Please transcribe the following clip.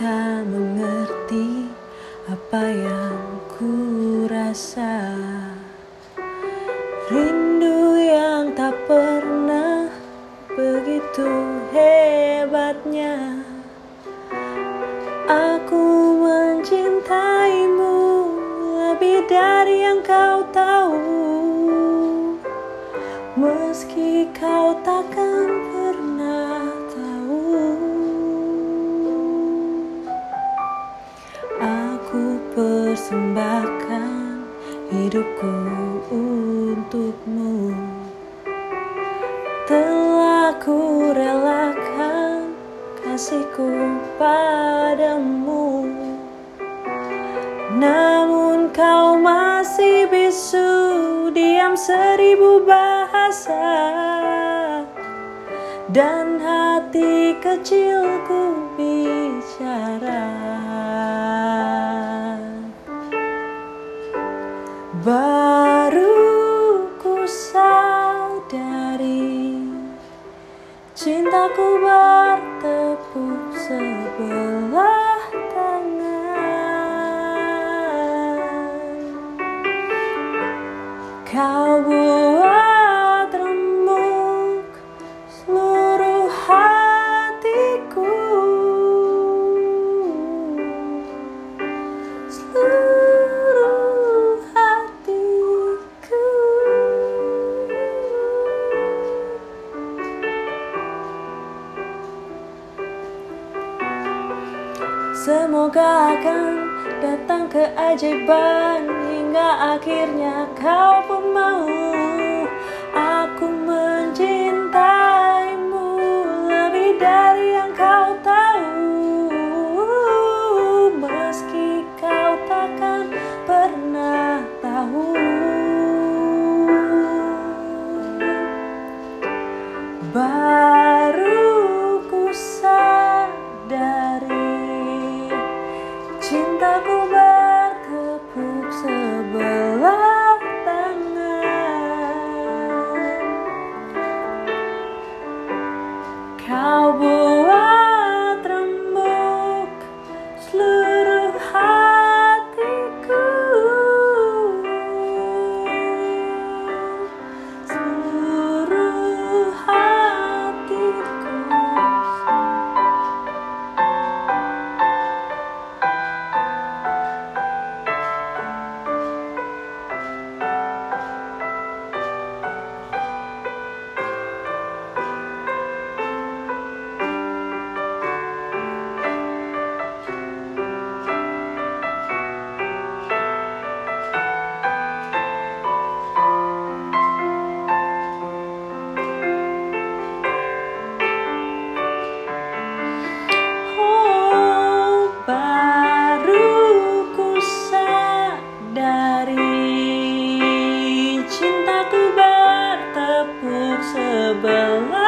tak mengerti apa yang ku rasa. Rindu yang tak pernah begitu hebatnya. Aku mencintaimu lebih dari yang kau tahu. Meski kau takkan persembahkan hidupku untukmu. Telah ku relakan kasihku padamu. Namun kau masih bisu diam seribu bahasa. Dan hati kecilku bicara Cintaku bertepuk sebelah tangan. Kau Semoga akan datang keajaiban Hingga akhirnya kau pun mau the aku bertepuk sebelah.